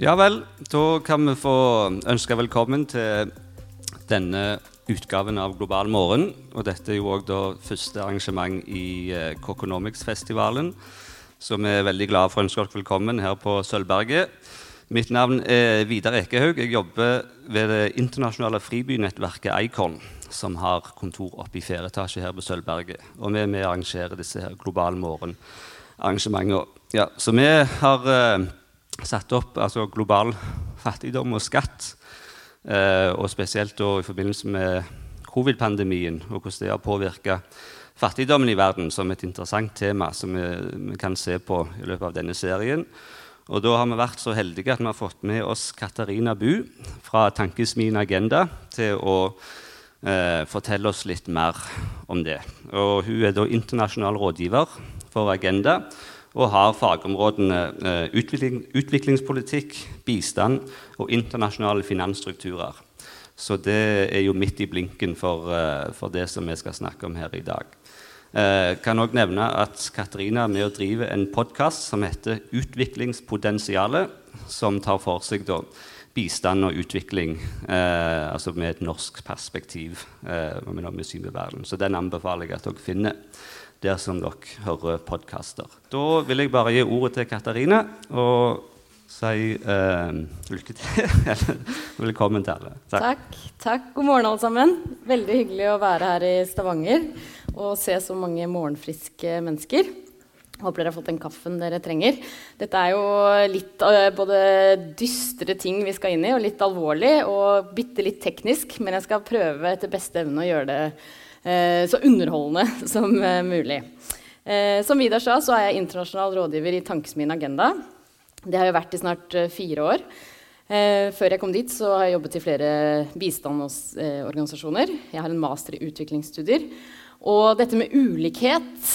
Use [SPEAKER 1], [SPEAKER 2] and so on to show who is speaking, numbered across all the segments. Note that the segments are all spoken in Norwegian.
[SPEAKER 1] Ja vel, da kan vi få ønske velkommen til denne utgaven av Global morgen. Og dette er jo òg første arrangement i eh, Coconomics-festivalen. Så vi er veldig glade for å ønske dere velkommen her på Sølvberget. Mitt navn er Vidar Ekehaug. Jeg jobber ved det internasjonale fribynettverket Icon, som har kontor oppe i fjerde etasje her på Sølvberget. Og vi er med og arrangerer disse her Global morgen-arrangementene. Ja, så vi har eh, satt opp altså global fattigdom og skatt. Eh, og spesielt i forbindelse med covid-pandemien og hvordan det har påvirka fattigdommen i verden som et interessant tema som vi, kan se på i løpet av denne serien. Og Da har vi vært så heldige at vi har fått med oss Katarina Bu fra Tankesmien Agenda til å eh, fortelle oss litt mer om det. Og Hun er da internasjonal rådgiver for Agenda og har fagområdene eh, utvikling, utviklingspolitikk, bistand og internasjonale finansstrukturer. Så det er jo midt i blinken for, eh, for det som vi skal snakke om her i dag. Jeg eh, kan også nevne at Katarina er med og driver en podkast som heter Utviklingspotensialet, som tar for seg da, bistand og utvikling eh, altså med et norsk perspektiv. Eh, med verden. Så den anbefaler jeg at dere finner der som dere hører podkaster. Da vil jeg bare gi ordet til Katarina og si eh, lykke til. Velkommen til alle.
[SPEAKER 2] Takk. Takk. Takk. God morgen, alle sammen. Veldig hyggelig å være her i Stavanger og se så mange morgenfriske mennesker. Håper dere har fått den kaffen dere trenger. Dette er jo litt uh, både dystre ting vi skal inn i, og litt alvorlig og bitte litt teknisk. Men jeg skal prøve etter beste evne å gjøre det så underholdende som eh, mulig. Eh, som Vidar sa, så er jeg internasjonal rådgiver i Tankesmien Agenda. Det har jeg vært i snart fire år. før jeg kom dit, så har jeg jobbet i flere bistandsorganisasjoner. jeg har en master i utviklingsstudier. Og dette med ulikhet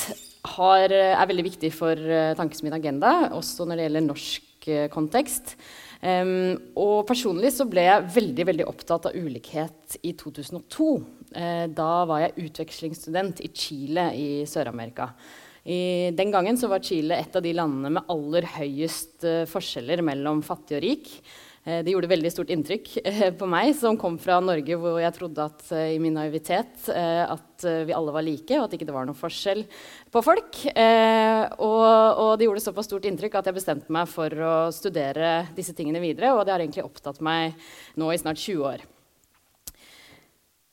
[SPEAKER 2] har, er veldig viktig for Tankesmien Agenda, også når det gjelder norsk kontekst. Um, og personlig så ble jeg veldig veldig opptatt av ulikhet i 2002. Uh, da var jeg utvekslingsstudent i Chile i Sør-Amerika. Den gangen så var Chile et av de landene med aller høyest uh, forskjeller mellom fattig og rik. Eh, det gjorde veldig stort inntrykk eh, på meg, som kom fra Norge hvor jeg trodde at eh, i min naivitet at vi alle var like, og at det ikke var noen forskjell på folk. Og, og, det gjorde såpass stort inntrykk at jeg bestemte meg for å studere disse tingene videre. Og det har egentlig opptatt meg nå i snart 20 år.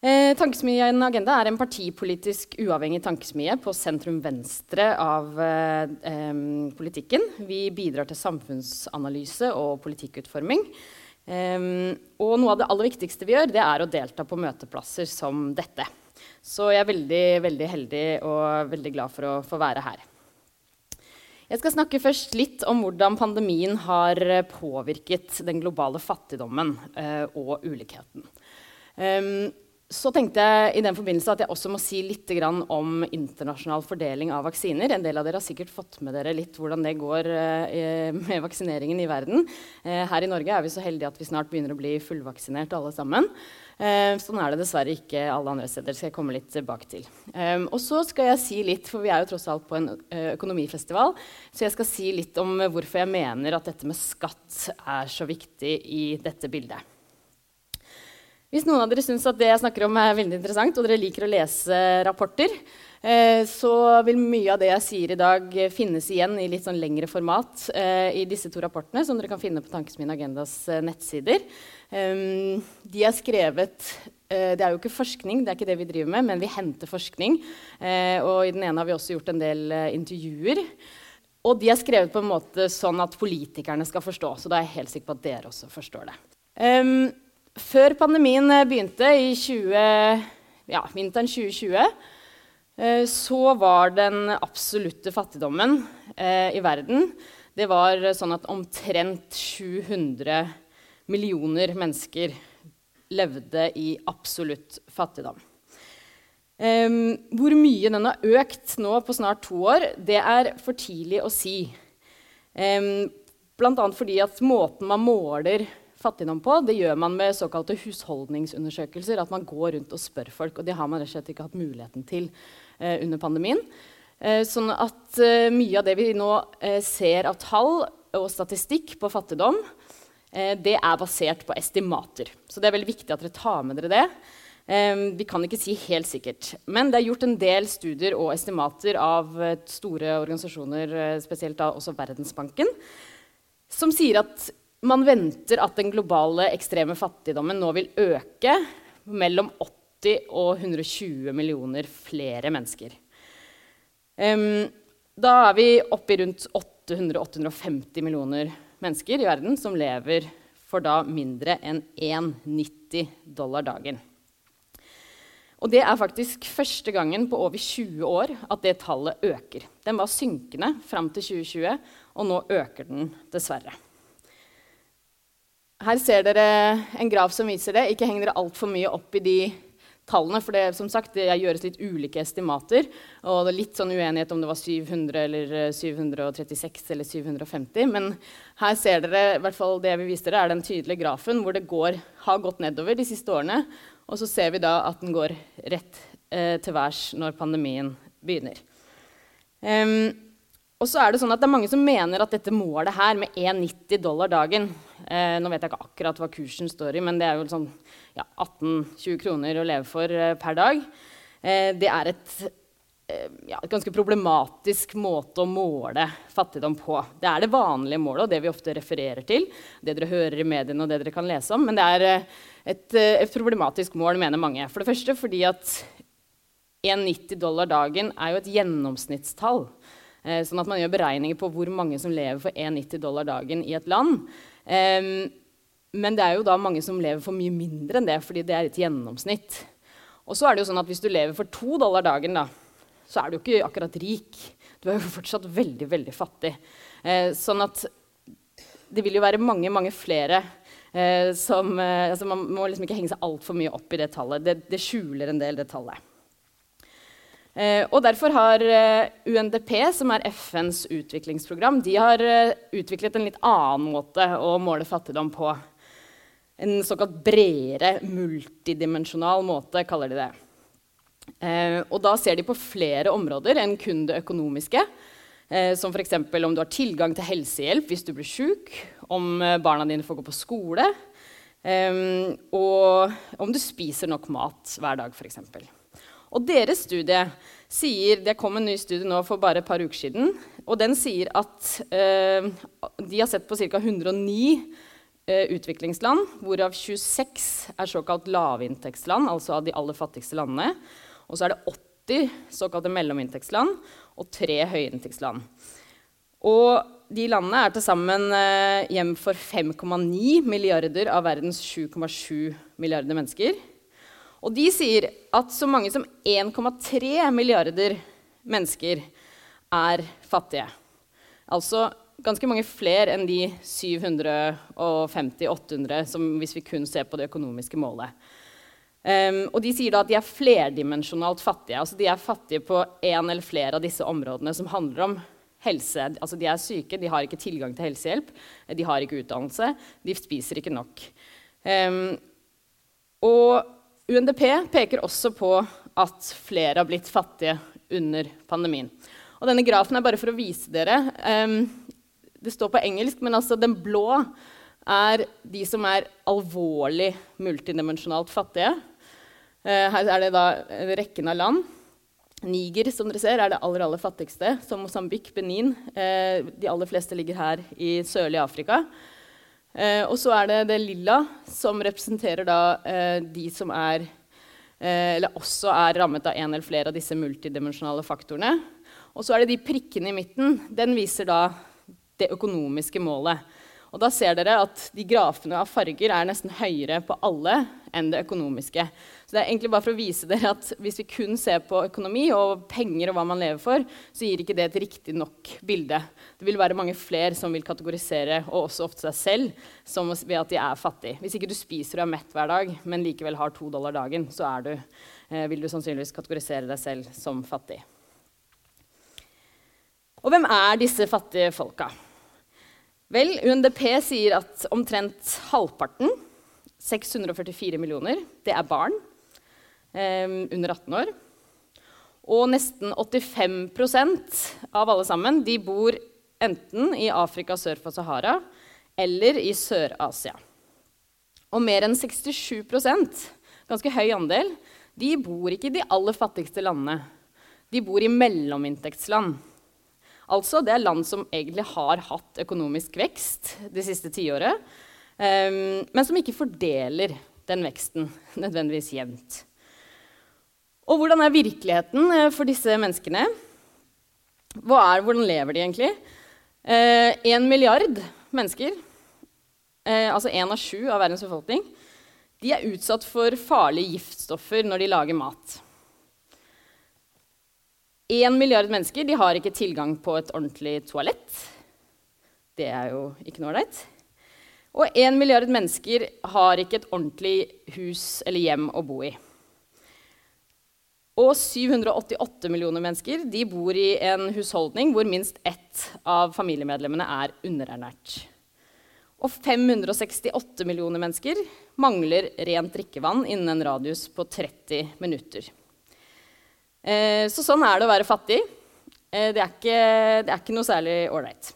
[SPEAKER 2] Eh, Tankesmien Agenda er en partipolitisk uavhengig tankesmie på sentrum-venstre av eh, politikken. Vi bidrar til samfunnsanalyse og politikkutforming. Eh, og noe av det aller viktigste vi gjør, det er å delta på møteplasser som dette. Så jeg er veldig, veldig heldig og veldig glad for å få være her. Jeg skal snakke først litt om hvordan pandemien har påvirket den globale fattigdommen eh, og ulikheten. Um, så tenkte jeg i den forbindelse at jeg også må si litt om internasjonal fordeling av vaksiner. En del av dere har sikkert fått med dere litt hvordan det går eh, med vaksineringen i verden. Eh, her i Norge er vi så heldige at vi snart begynner å bli fullvaksinert alle sammen. Eh, sånn er det dessverre ikke alle andre steder. Skal jeg komme litt tilbake til. Og så skal jeg si litt, for vi er jo tross alt på en økonomifestival, så jeg skal si litt om hvorfor jeg mener at dette med skatt er så viktig i dette bildet. Hvis noen av dere syns at det jeg snakker om er veldig interessant, og dere liker å lese rapporter, eh, så vil mye av det jeg sier i dag, finnes igjen i litt sånn lengre format eh, i disse to rapportene, som dere kan finne på Tankesmien Agendas eh, nettsider. Um, de er skrevet det er jo ikke forskning, det er ikke det vi driver med, men vi henter forskning. og i den ene har vi også gjort en del intervjuer. Og de er skrevet på en måte sånn at politikerne skal forstå. Så da er jeg helt sikker på at dere også forstår det. Um, før pandemien eh, begynte, i 20, ja, vinteren 2020, eh, så var den absolutte fattigdommen eh, i verden Det var sånn at omtrent 700 millioner mennesker levde i absolutt fattigdom. Hvor mye den har økt nå på snart to år, det er for tidlig å si. Um, Bl.a. fordi at måten man måler fattigdom på, det gjør man med såkalte husholdningsundersøkelser. At man går rundt og spør folk. Og det har man rett og slett ikke hatt muligheten til eh, under pandemien. Eh, sånn at eh, mye av det vi nå eh, ser av tall og statistikk på fattigdom, eh, det er basert på estimater. Så det er veldig viktig at dere tar med dere det. Eh, vi kan ikke si helt sikkert. Men det er gjort en del studier og estimater av store organisasjoner, spesielt da også Verdensbanken, som sier at man venter at den globale ekstreme fattigdommen nå vil øke mellom 80 og 120 millioner flere mennesker. Um, da er vi oppe i rundt 800-850 millioner mennesker i verden som lever for da mindre enn 1,90 dollar dagen. Og det er faktisk første gangen på over 20 år at det tallet øker. Den var synkende fram til 2020, og nå øker den dessverre. Her ser dere en graf som viser det. Ikke heng dere altfor mye opp i de tallene, for det, som sagt, det gjøres litt ulike estimater. Og det er litt sånn uenighet om det var 700 eller 736 eh, eller 750. Men her ser dere, i hvert fall det vi viste dere, er den tydelige grafen hvor det går, har gått nedover de siste årene. Og så ser vi da at den går rett eh, til værs når pandemien begynner. Um, og så er Det sånn at det er mange som mener at dette målet her med 1,90 dollar dagen eh, Nå vet jeg ikke akkurat hva kursen står i, men det er jo sånn ja, 18-20 kroner å leve for eh, per dag. Eh, det er et, eh, ja, et, ganske problematisk måte å måle fattigdom på. Det er det vanlige målet, og det vi ofte refererer til. Det dere hører i mediene, og det dere kan lese om. Men det er eh, et, et problematisk mål, mener mange. For det første fordi at 1,90 dollar dagen er jo et gjennomsnittstall. Eh, sånn at man gjør beregninger på hvor mange som lever for 1,90 dollar dagen i et land. Eh, men det er jo da mange som lever for mye mindre enn det, fordi det er et gjennomsnitt. Og så er det jo sånn at hvis du lever for 2 dollar dagen, da, så er du ikke akkurat rik. Du er jo fortsatt veldig, veldig fattig. Eh, sånn at det vil jo være mange, mange flere eh, som eh, altså Man må liksom ikke henge seg altfor mye opp i det tallet. Det, det skjuler en del, det tallet. Eh, og Derfor har eh, UNDP, som er FNs utviklingsprogram, de har eh, utviklet en litt annen måte å måle fattigdom på. En såkalt bredere, multidimensjonal måte, kaller de det. Og Da ser de på flere områder enn kun det økonomiske. Eh, som f.eks. om du har tilgang til helsehjelp hvis du blir sjuk, om barna dine får gå på skole, og om du spiser nok mat hver dag, f.eks. Og deres studie sier, Det kom en ny studie nå for bare et par uker siden. og Den sier at eh, de har sett på ca. 109 eh, utviklingsland, hvorav 26 er såkalt lavinntektsland, altså av de aller fattigste landene. Og så er det 80 såkalte mellominntektsland og tre høyinntektsland. Og de landene er til sammen eh, hjem for 5,9 milliarder av verdens 7,7 milliarder mennesker. Og de sier at så mange som 1,3 milliarder mennesker er fattige. Altså ganske mange flere enn de 750-800 som hvis vi kun ser på det økonomiske målet. Um, og de sier da at de er flerdimensjonalt fattige. altså De er fattige på én eller flere av disse områdene som handler om helse. Altså De er syke, de har ikke tilgang til helsehjelp, de har ikke utdannelse, de spiser ikke nok. Um, og UNDP peker også på at flere har blitt fattige under pandemien. Og denne grafen er bare for å vise dere. Det står på engelsk, men altså den blå er de som er alvorlig multidimensjonalt fattige. Uh, her er det da rekken av land. Niger som dere ser, er det aller, aller fattigste. Som Mosambik, Benin. Uh, de aller fleste ligger her i sørlig Afrika. Eh, og så er det det lilla, som representerer da, eh, de som er eh, Eller også er rammet av en eller flere av disse multidimensjonale faktorene. Og så er det de prikkene i midten. Den viser da det økonomiske målet. Og da ser dere at de grafene av farger er nesten høyere på alle enn det økonomiske. Så det er egentlig bare for å vise dere at Hvis vi kun ser på økonomi og penger og hva man lever for, så gir ikke det et riktig nok bilde. Det vil være mange flere som vil kategorisere, og også ofte seg selv, som ved at de er fattige. Hvis ikke du spiser og er mett hver dag, men likevel har to dollar dagen, så du, eh, vil du sannsynligvis kategorisere deg selv som fattig. Og hvem er disse fattige folka? Vel, UNDP sier at omtrent halvparten, 644 millioner, det er barn eh, under 18 år. Og nesten 85% av alle sammen de bor enten i Afrika sør for Sahara eller i Sør-Asia. Og mer enn 67% ganske høy andel, de bor ikke i de aller fattigste landene. De bor i mellominntektsland. Altså, det er land som egentlig har hatt økonomisk vekst det siste tiåret, um, men som ikke fordeler den veksten nødvendigvis jevnt. Og hvordan er virkeligheten eh, for disse menneskene? Er, hvordan lever de egentlig? Én eh, milliard mennesker, eh, altså én av sju av verdens befolkning, de er utsatt for farlige giftstoffer når de lager mat. Én milliard mennesker de har ikke tilgang på et ordentlig toalett. Det er jo ikke noe ålreit. Og én milliard mennesker har ikke et ordentlig hus eller hjem å bo i. Og 788 millioner mennesker de bor i en husholdning hvor minst ett av familiemedlemmene er underernært. Og 568 millioner mennesker mangler rent drikkevann innen en radius på 30 minutter. Eh, så sånn er det å være fattig. Eh, det, er ikke, det, er ikke, noe særlig ålreit.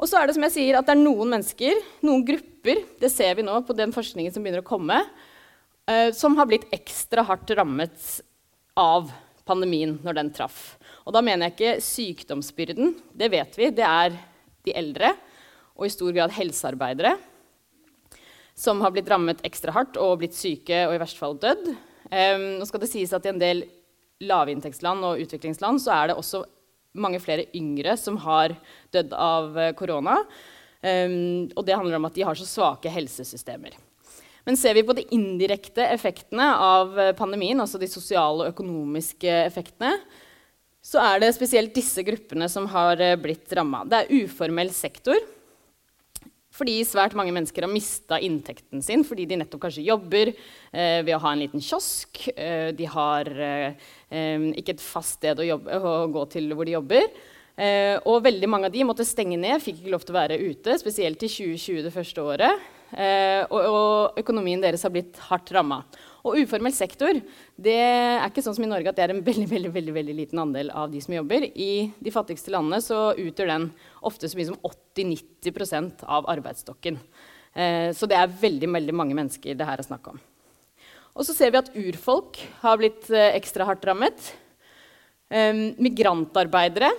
[SPEAKER 2] Og så er det som jeg sier, at det er noen mennesker, noen grupper, det ser vi nå på den forskningen som begynner å komme, eh, som har blitt ekstra hardt rammet av pandemien når den traff. Og da mener jeg ikke sykdomsbyrden. Det vet vi. Det er de eldre og i stor grad helsearbeidere som har blitt rammet ekstra hardt og blitt syke og i verste fall dødd. Um, nå skal det sies at I en del lavinntektsland og utviklingsland så er det også mange flere yngre som har dødd av eh, korona. Um, og det handler om at de har så svake helsesystemer. Men ser vi på de indirekte effektene av eh, pandemien, altså de sosiale og økonomiske effektene, så er det spesielt disse gruppene som har eh, blitt ramma. Det er uformell sektor. Fordi svært mange mennesker har mista inntekten sin fordi de nettopp kanskje jobber eh, ved å ha en liten kiosk. Eh, de har eh, eh ikke et fast sted å, jobbe, å, gå til hvor de jobber. og veldig mange av de måtte stenge ned, fikk ikke lov til å være ute, spesielt i 2020 det første året. Eh, og, og, økonomien deres har blitt hardt ramma. Og uformell sektor det er ikke sånn som i Norge at det er en veldig, veldig, veldig, veldig liten andel av de som jobber. I de fattigste landene så utgjør den ofte så mye som 80-90 av arbeidsstokken. Eh, så det er veldig, veldig mange mennesker det her er snakk om. Og så ser vi at urfolk har blitt eh, ekstra hardt rammet. Eh, migrantarbeidere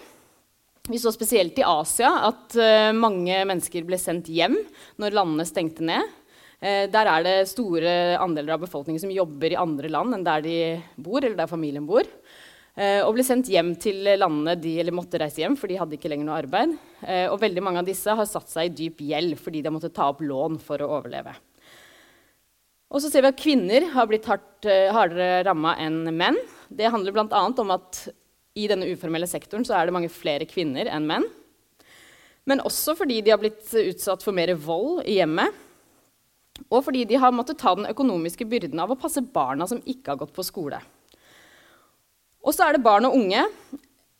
[SPEAKER 2] vi så spesielt i Asia at mange mennesker ble sendt hjem når landene stengte ned. Uh, der er det store andeler av befolkningen som jobber i andre land enn der de bor. eller der familien bor. Uh, og ble sendt hjem til landene de eller måtte reise hjem, for de hadde ikke lenger noe arbeid. og veldig mange av disse har satt seg i dyp gjeld fordi de har måttet ta opp lån for å overleve. Og så ser vi at kvinner har blitt hardt, hardere ramma enn menn. Det handler bl.a. om at i denne uformelle sektoren så er det mange flere kvinner enn menn. Men også fordi de har blitt utsatt for mer vold i hjemmet. Og fordi de har måttet ta den økonomiske byrden av å passe barna som ikke har gått på skole. Og så er det barn og unge.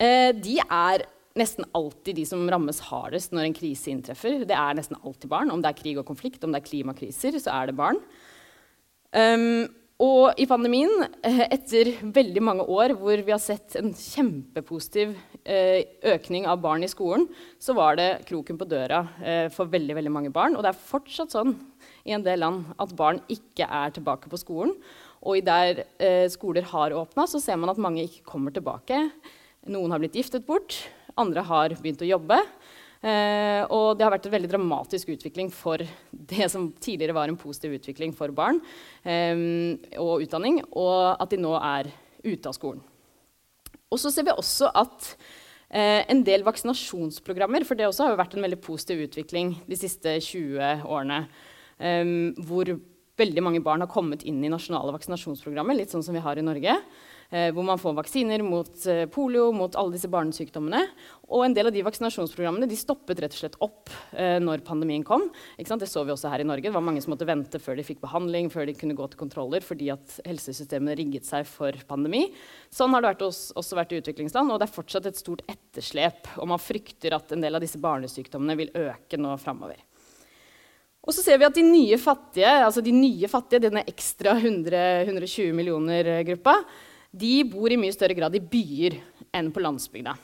[SPEAKER 2] Eh, de er nesten alltid de som rammes hardest når en krise inntreffer. Det er nesten alltid barn. Om det er krig og konflikt, om det er klimakriser, så er det barn. Um, og i pandemien, eh, etter veldig mange år hvor vi har sett en kjempepositiv eh, økning av barn i skolen, så var det kroken på døra eh, for veldig, veldig mange barn. Og det er fortsatt sånn i en del land at barn ikke er tilbake på skolen. Og der skoler har åpna, så ser man at mange ikke kommer tilbake. Noen har blitt giftet bort, andre har begynt å jobbe. Eh, og det har vært en veldig dramatisk utvikling for det som tidligere var en positiv utvikling for barn eh, og utdanning, og at de nå er ute av skolen. Og så ser vi også at eh, en del vaksinasjonsprogrammer, for det også har vært en veldig positiv utvikling de siste 20 årene, eh, hvor veldig mange barn har kommet inn i nasjonale vaksinasjonsprogrammer, litt sånn som vi har i Norge. Eh, hvor man får vaksiner mot eh, polio, mot alle disse barnesykdommene. Og en del av de vaksinasjonsprogrammene de stoppet rett og slett opp eh, når pandemien kom. Det så vi også her i Norge. Det var mange som måtte vente før de fikk behandling, før de kunne gå til kontroller fordi at helsesystemet rigget seg for pandemi. Sånn har det vært også, også vært i utviklingsland, og det er fortsatt et stort etterslep. Og man frykter at en del av disse barnesykdommene vil øke nå framover. Og så ser vi at de nye fattige, altså de nye fattige, denne ekstra 100, 120 millioner-gruppa, de bor i mye større grad i byer enn på landsbygda.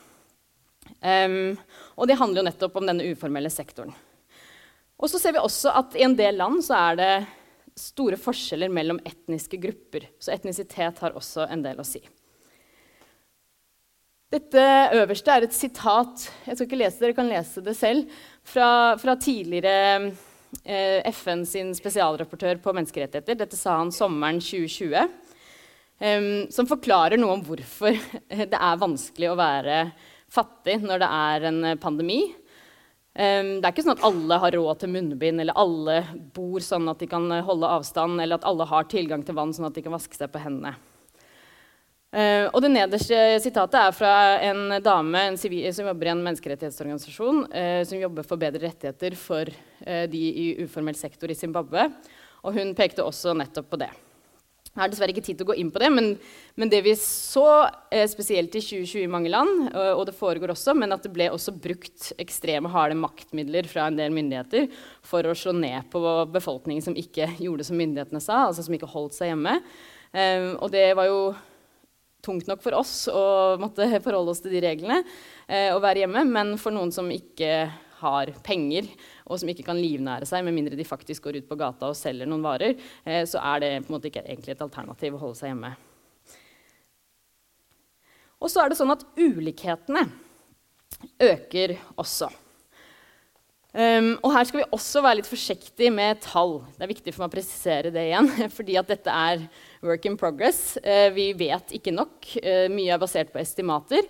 [SPEAKER 2] Um, og det handler jo nettopp om denne uformelle sektoren. Og så ser vi også at i en del land så er det store forskjeller mellom etniske grupper. Så etnisitet har også en del å si. Dette øverste er et sitat jeg skal ikke lese dere kan lese det selv, fra, fra tidligere eh, FN sin spesialrapportør på menneskerettigheter. Dette sa han sommeren 2020. Som forklarer noe om hvorfor det er vanskelig å være fattig når det er en pandemi. Det er ikke sånn at alle har råd til munnbind, eller alle bor sånn at de kan holde avstand, eller at alle har tilgang til vann sånn at de kan vaske seg på hendene. Uh, og det nederste sitatet er fra en dame en civil, som jobber i en menneskerettighetsorganisasjon uh, som jobber for bedre rettigheter for uh, de i uformell sektor i Zimbabwe. Og hun pekte også nettopp på det. Jeg har dessverre ikke tid til å gå inn på det, men, men det vi så, spesielt i 2020 i mange land, og det foregår også, men at det ble også brukt ekstreme harde maktmidler fra en del myndigheter for å slå ned på befolkningen som ikke gjorde som myndighetene sa, altså som ikke holdt seg hjemme. og det var jo tungt nok for oss å måtte forholde oss til de reglene eh, og være hjemme. Men for noen som ikke har penger, og som ikke kan livnære seg med mindre de faktisk går ut på gata og selger noen varer, eh, så er det på en måte ikke egentlig et alternativ å holde seg hjemme. Og så er det sånn at ulikhetene øker også. Um, og her skal vi også være litt forsiktige med tall. Det er viktig for meg å presisere det igjen. fordi at dette er work in progress. Uh, vi vet ikke nok. Uh, mye er basert på estimater.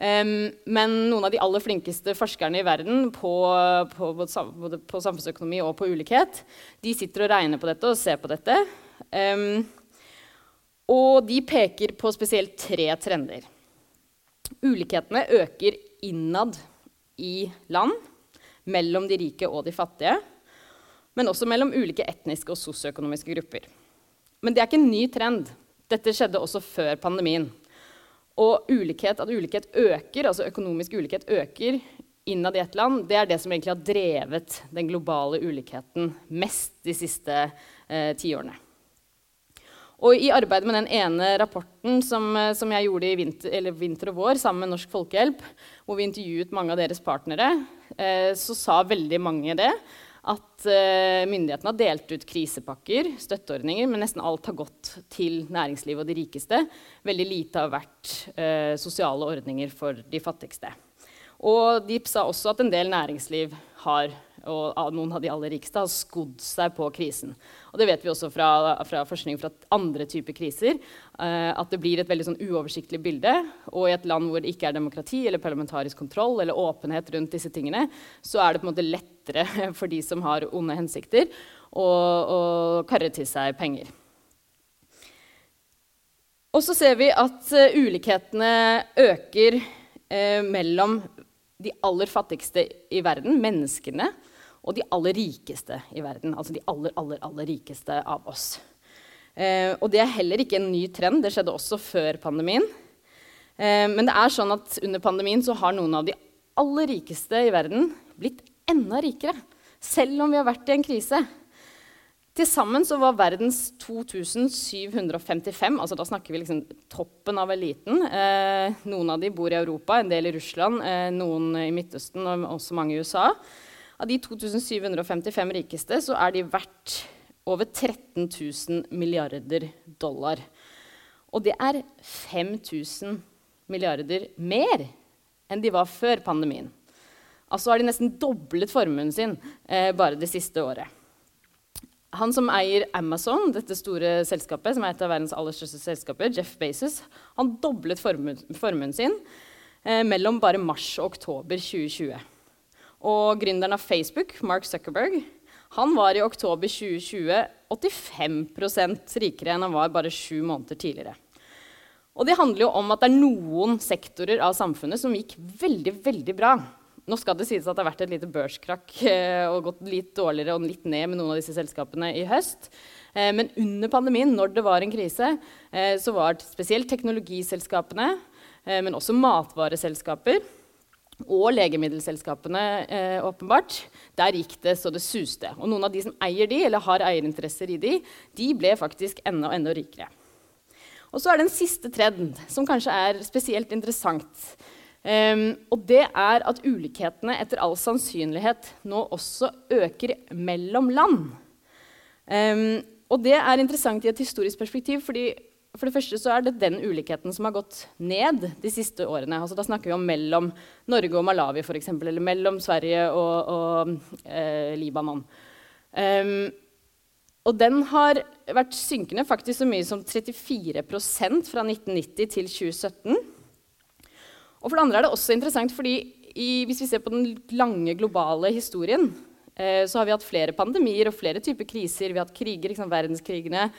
[SPEAKER 2] Um, men noen av de aller flinkeste forskerne i verden på, på, både på samfunnsøkonomi og på ulikhet, de sitter og regner på dette og ser på dette. Um, og de peker på spesielt tre trender. Ulikhetene øker innad i land mellom de rike og de fattige, men også mellom ulike etniske og sosioøkonomiske grupper. Men det er ikke en ny trend. Dette skjedde også før pandemien. Og ulikhet, at ulikhet øker, altså økonomisk ulikhet øker innad i et land, det er det som egentlig har drevet den globale ulikheten mest de siste eh, tiårene. Og i arbeidet med den ene rapporten som, eh, som jeg gjorde i vinter, vinter, og vår sammen med Norsk Folkehjelp, hvor vi intervjuet mange av deres partnere, eh, så sa veldig mange det. At eh, myndighetene har delt ut krisepakker, støtteordninger, men nesten alt har gått til næringslivet og de rikeste. Veldig lite har vært eh, sosiale ordninger for de fattigste. Og de sa også at en del næringsliv har og noen av de aller rikeste har skodd seg på krisen. Og det vet vi også fra, fra forskning fra andre typer kriser. Eh, at det blir et veldig sånn uoversiktlig bilde. Og i et land hvor det ikke er demokrati eller parlamentarisk kontroll eller åpenhet rundt disse tingene, så er det på en måte lettere for de som har onde hensikter, å, å karre til seg penger. Og så ser vi at uh, ulikhetene øker eh, mellom de aller fattigste i verden, menneskene, og de aller rikeste i verden. Altså de aller, aller, aller rikeste av oss. Eh, og det er heller ikke en ny trend. Det skjedde også før pandemien. Eh, men det er sånn at under pandemien så har noen av de aller rikeste i verden blitt enda rikere. Selv om vi har vært i en krise. Til sammen så var verdens 2755, altså da snakker vi liksom toppen av eliten. Eh, noen av de bor i Europa, en del i Russland, eh, noen i Midtøsten og også mange i USA. Av de 2755 rikeste så er de verdt over 13 000 milliarder dollar. Og det er 5000 milliarder mer enn de var før pandemien. Altså har de nesten doblet formuen sin eh, bare det siste året. Han som eier Amazon, dette store selskapet, som er et av verdens aller største selskaper, Jeff Bezos, han doblet formuen, formuen sin eh, mellom bare mars og oktober 2020. Og gründeren av Facebook, Mark Zuckerberg, han var i oktober 2020 85% rikere enn han var bare sju måneder tidligere. Og det handler jo om at det er noen sektorer av samfunnet som gikk veldig, veldig bra. Nå skal det sies at det har vært et lite børskrakk eh, og gått litt dårligere og litt ned med noen av disse selskapene i høst. Eh, men under pandemien, når det var en krise, eh, så var det spesielt teknologiselskapene, men også matvareselskaper og legemiddelselskapene, åpenbart, der gikk det så det suste. Og noen av de som eier de, eller har eierinteresser i de, de ble faktisk enda, og enda rikere. Og så er det en siste trend, som kanskje er spesielt interessant. Um, og det er at ulikhetene etter all sannsynlighet nå også øker mellom land. Um, og det er interessant i et historisk perspektiv, fordi for det første så er det den ulikheten som har gått ned de siste årene. Altså, da snakker vi om mellom Norge og Malawi, eksempel, eller mellom Sverige og, og eh, Libanon. Um, og den har vært synkende faktisk så mye som 34% fra 1990 til 2017. Og for det andre er det også interessant fordi i, hvis vi ser på den lange globale historien, eh, så har vi hatt flere pandemier og flere typer kriser. Vi har hatt kriger, liksom, verdenskrigene,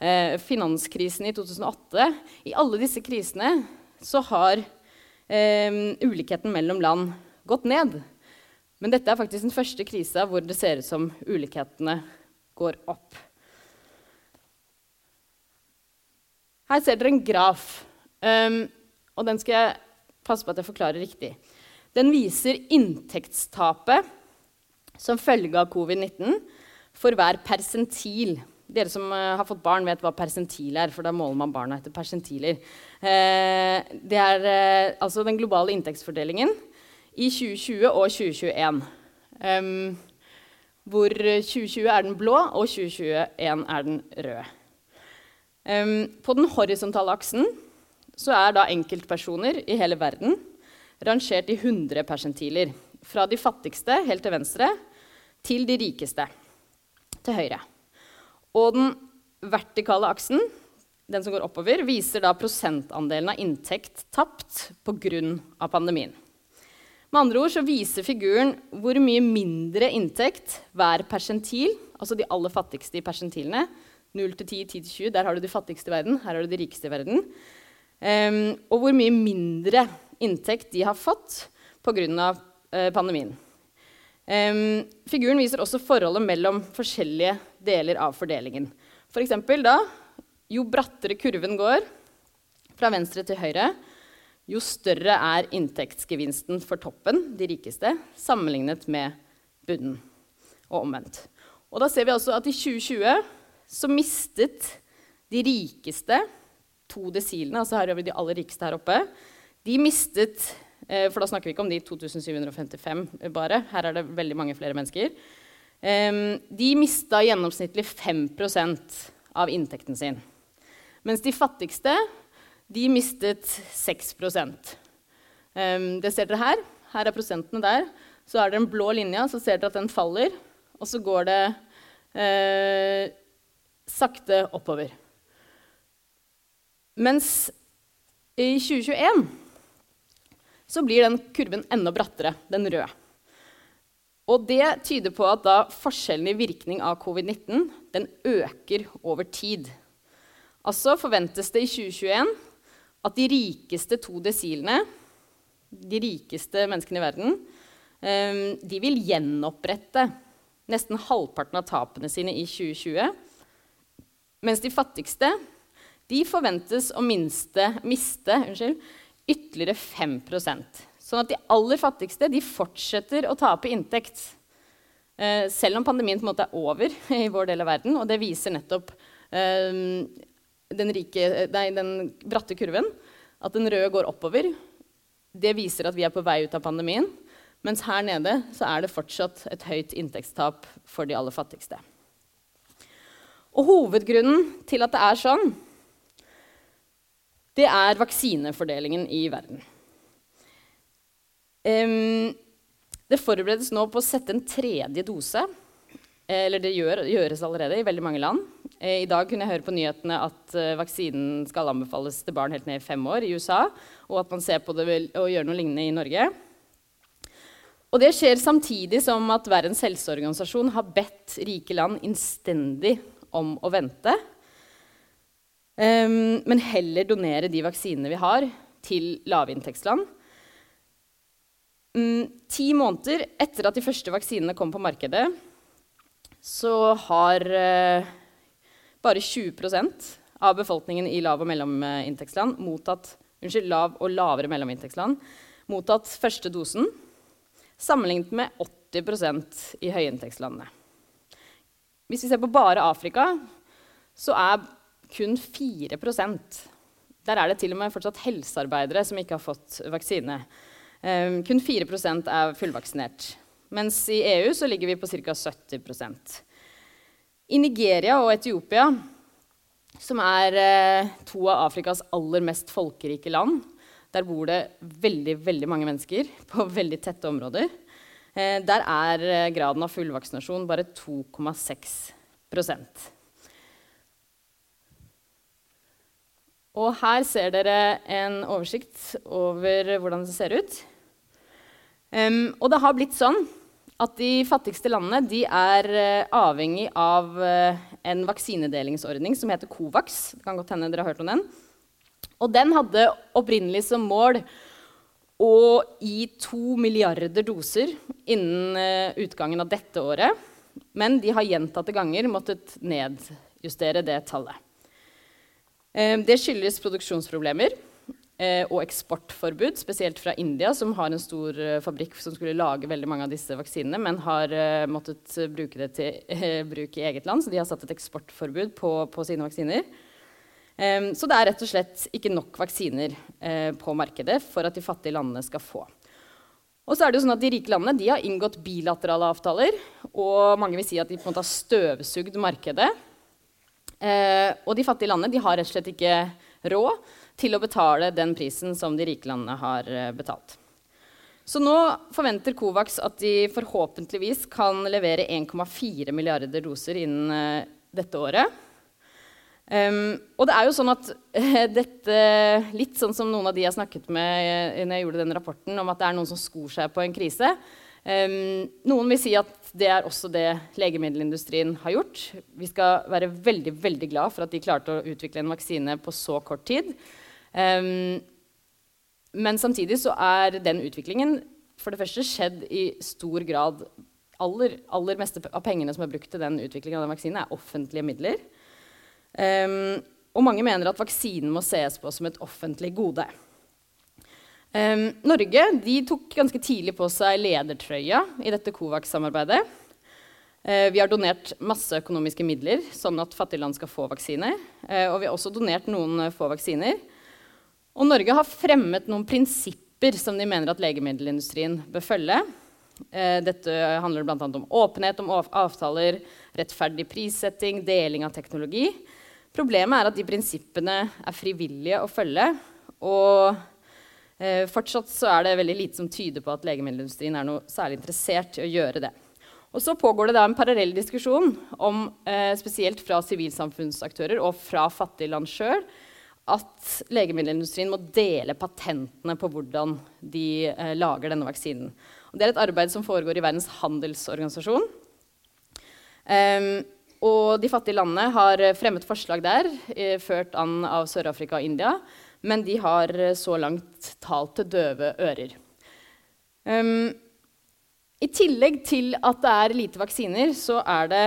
[SPEAKER 2] eh, finanskrisen i 2008. I alle disse krisene så har eh, ulikheten mellom land gått ned. Men dette er faktisk den første krisa hvor det ser ut som ulikhetene går opp. Her ser dere en graf, um, og den skal jeg passe på at jeg forklarer riktig. Den viser inntektstapet som følge av covid-19 for hver persentil. Dere som uh, har fått barn, vet hva persentil er, for da måler man barna etter persentiler. Uh, det er uh, altså den globale inntektsfordelingen i 2020 og 2021. Um, hvor 2020 er den blå, og 2021 er den røde. På den horisontale aksen så er da enkeltpersoner i hele verden rangert i 100 persentiler. Fra de fattigste helt til venstre til de rikeste til høyre. Og den vertikale aksen, den som går oppover, viser da prosentandelen av inntekt tapt pga. pandemien. Med andre ord så viser figuren hvor mye mindre inntekt hver persentil, altså de aller fattigste i persentilene, 0 til 10, 10 til 20, der har du de fattigste i verden, her har du de rikeste i verden, og hvor mye mindre inntekt de har fått pga. Uh, pandemien. Um, figuren viser også forholdet mellom forskjellige deler av fordelingen. For eksempel da, jo brattere kurven går fra venstre til høyre, jo større er inntektsgevinsten for toppen, de rikeste, sammenlignet med bunnen, og omvendt. Og da ser vi også at i 2020 så mistet de rikeste to desilene, altså her de aller rikeste her oppe, de mistet eh, For da snakker vi ikke om de 2755 bare. Her er det veldig mange flere mennesker. de mista gjennomsnittlig 5% av inntekten sin. Mens de fattigste de mistet 6% Det ser dere her. Her er prosentene der. Så er det den blå linja, så ser dere at den faller. Og så går det eh, sakte oppover. Mens i 2021 så blir den kurven enda brattere, den røde. Og det tyder på at da forskjellen i virkning av covid-19 den øker over tid. Altså forventes det i 2021 at de rikeste to desilene, de rikeste menneskene i verden, ehm, de vil gjenopprette nesten halvparten av tapene sine i 2020. Mens de fattigste de forventes å minste, miste unnskyld, ytterligere 5% Sånn at de aller fattigste de fortsetter å tape inntekt. Eh, selv om pandemien på en måte er over i vår del av verden. Og det viser nettopp eh, den, rike, nei, den bratte kurven. At den røde går oppover. Det viser at vi er på vei ut av pandemien. Mens her nede så er det fortsatt et høyt inntektstap for de aller fattigste. Og hovedgrunnen til at det er sånn, det er vaksinefordelingen i verden. Det forberedes nå på å sette en tredje dose. Eller det gjør, gjøres allerede i veldig mange land. Eh, I dag kunne jeg høre på nyhetene at uh, vaksinen skal anbefales til barn helt ned i fem år i USA. Og at man ser på det og gjør noe lignende i Norge. Og det skjer samtidig som at Verdens helseorganisasjon har bedt rike land innstendig om å vente Um, men heller donere de vaksinene vi har, til lavinntektsland. Um, ti måneder etter at de første vaksinene kom på markedet, så har uh, bare 20% av befolkningen i lav- og mellominntektsland mottatt unnskyld, lav- og lavere mellominntektsland mottatt første dosen, sammenlignet med 80% i høyinntektslandene. Hvis vi ser på bare Afrika, så er kun 4% Der er det til og med fortsatt helsearbeidere som ikke har fått vaksine. Um, kun 4% er fullvaksinert. Mens i EU så ligger vi på ca. 70% I Nigeria og Etiopia, som er uh, to av Afrikas aller mest folkerike land, der bor det veldig, veldig mange mennesker på veldig tette områder. Uh, der er uh, graden av fullvaksinasjon bare 2,6 Og her ser dere en oversikt over hvordan det ser ut. Um, og det har blitt sånn at de fattigste landene de er uh, avhengig av uh, en vaksinedelingsordning som heter Covax. Det kan godt hende dere har hørt om den. Og den hadde opprinnelig som mål å gi to milliarder doser innen uh, utgangen av dette året. Men de har gjentatte ganger måttet nedjustere det tallet. Eh, det skyldes produksjonsproblemer eh, og eksportforbud, spesielt fra India, som har en stor eh, fabrikk som skulle lage veldig mange av disse vaksinene, men har måttet bruke det til bruk i eget land, så de har satt et eksportforbud på, på sine vaksiner. Så det er rett og slett ikke nok vaksiner på markedet for at de fattige landene skal få. Og så er det jo sånn at De rike landene de har inngått bilaterale avtaler, og mange vil si at de på en måte har støvsugd markedet Eh, og de fattige landene de har rett og slett ikke råd til å betale den prisen som de rike landene har eh, betalt. Så nå forventer Covax at de forhåpentligvis kan levere 1,4 milliarder doser innen eh, dette året. Um, og det er jo sånn at uh, dette Litt sånn som noen av de jeg snakket med uh, når jeg gjorde denne rapporten, om at det er noen som skor seg på en krise. Um, noen vil si at det er også det legemiddelindustrien har gjort. Vi skal være veldig veldig glad for at de klarte å utvikle en vaksine på så kort tid. Um, men samtidig så er den utviklingen for det første skjedd i stor grad aller, aller meste av pengene som er brukt til den utviklingen av den vaksinen, er offentlige midler. Um, og mange mener at vaksinen må ses på som et offentlig gode. Um, Norge tok ganske tidlig på seg ledertrøya i dette Covax-samarbeidet. Uh, vi har donert masse økonomiske midler, sånn at fattige land skal få vaksiner. Uh, og vi har også donert noen uh, få vaksiner. Og Norge har fremmet noen prinsipper som de mener at legemiddelindustrien bør følge. dette handler bl.a. om åpenhet om avtaler, rettferdig prissetting, deling av teknologi. Problemet er at de prinsippene er frivillige å følge. og Eh, fortsatt så er det veldig lite som tyder på at legemiddelindustrien er noe særlig interessert i å gjøre det. Og så pågår det da en parallell diskusjon om, eh, spesielt fra sivilsamfunnsaktører og fra fattige land sjøl, at legemiddelindustrien må dele patentene på hvordan de eh, lager denne vaksinen. Og det er et arbeid som foregår i Verdens handelsorganisasjon. Um, og de fattige landene har fremmet forslag der, eh, ført an av Sør-Afrika og India, men de har eh, så langt talt til døve ører. Um, I tillegg til at det er lite vaksiner, så er det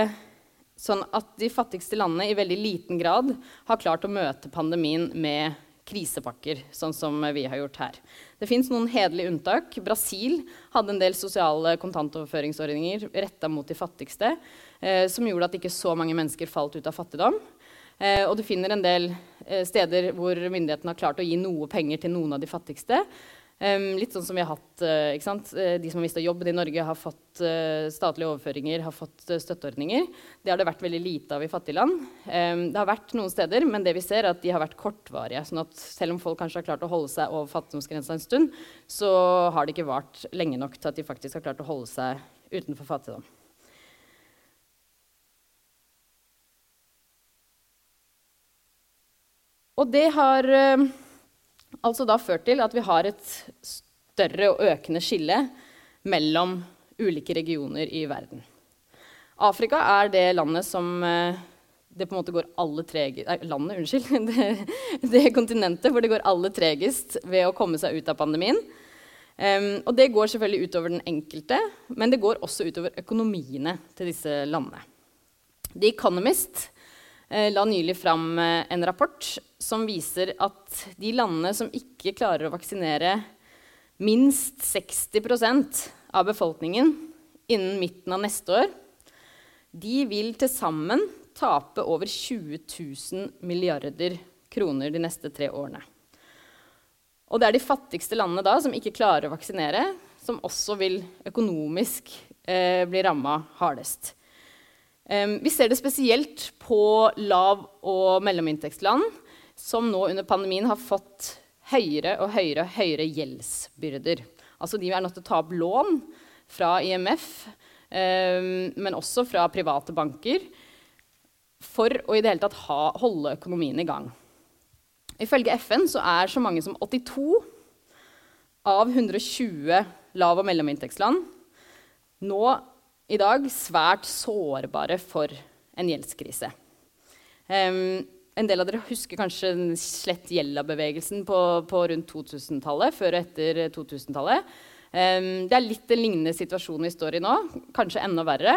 [SPEAKER 2] sånn at de fattigste landene i veldig liten grad har klart å møte pandemien med krisepakker, sånn som vi har gjort her. Det fins noen hederlige unntak. Brasil hadde en del sosiale kontantoverføringsordninger retta mot de fattigste, eh, som gjorde at ikke så mange mennesker falt ut av fattigdom. Eh, og du finner en del eh, steder hvor myndighetene har klart å gi noe penger til noen av de fattigste. Um, litt sånn som vi har hatt, uh, ikke sant? Eh, De som har mista jobben i Norge, har fått uh, statlige overføringer, har fått uh, støtteordninger. Det har det vært veldig lite av i fattige land. Um, det har vært noen steder, men det vi ser er at de har vært kortvarige. sånn at selv om folk kanskje har klart å holde seg over fattigdomsgrensa en stund, så har det ikke vart lenge nok til at de faktisk har klart å holde seg utenfor fattigdom. Og det har eh, altså da ført til at vi har et større og økende skille mellom ulike regioner i verden. Afrika er det landet som uh, det på en måte går alle tregest Nei, landet, unnskyld. Det, det kontinentet hvor det går aller tregest ved å komme seg ut av pandemien. Um, og det går selvfølgelig utover den enkelte, men det går også utover økonomiene til disse landene. The Economist la nylig fram uh, en rapport som viser at de landene som ikke klarer å vaksinere minst 60% av befolkningen innen midten av neste år, de vil til sammen tape over 20 000 milliarder kroner de neste tre årene. Og det er de fattigste landene da som ikke klarer å vaksinere, som også vil økonomisk eh, bli ramma hardest. Vi ser det spesielt på lav- og mellominntektsland, som nå under pandemien har fått høyere og høyere, høyere gjeldsbyrder. Altså de er nødt til å ta opp lån fra IMF, men også fra private banker, for å i det hele tatt ha, holde økonomien i gang. Ifølge FN så er så mange som 82 av 120 lav- og mellominntektsland nå i dag svært sårbare for en gjeldskrise. Um, en del av dere husker kanskje slett gjelda-bevegelsen på, på, rundt 2000-tallet, før og etter 2000-tallet. Um, det er litt en lignende situasjon vi står i nå, kanskje enda verre.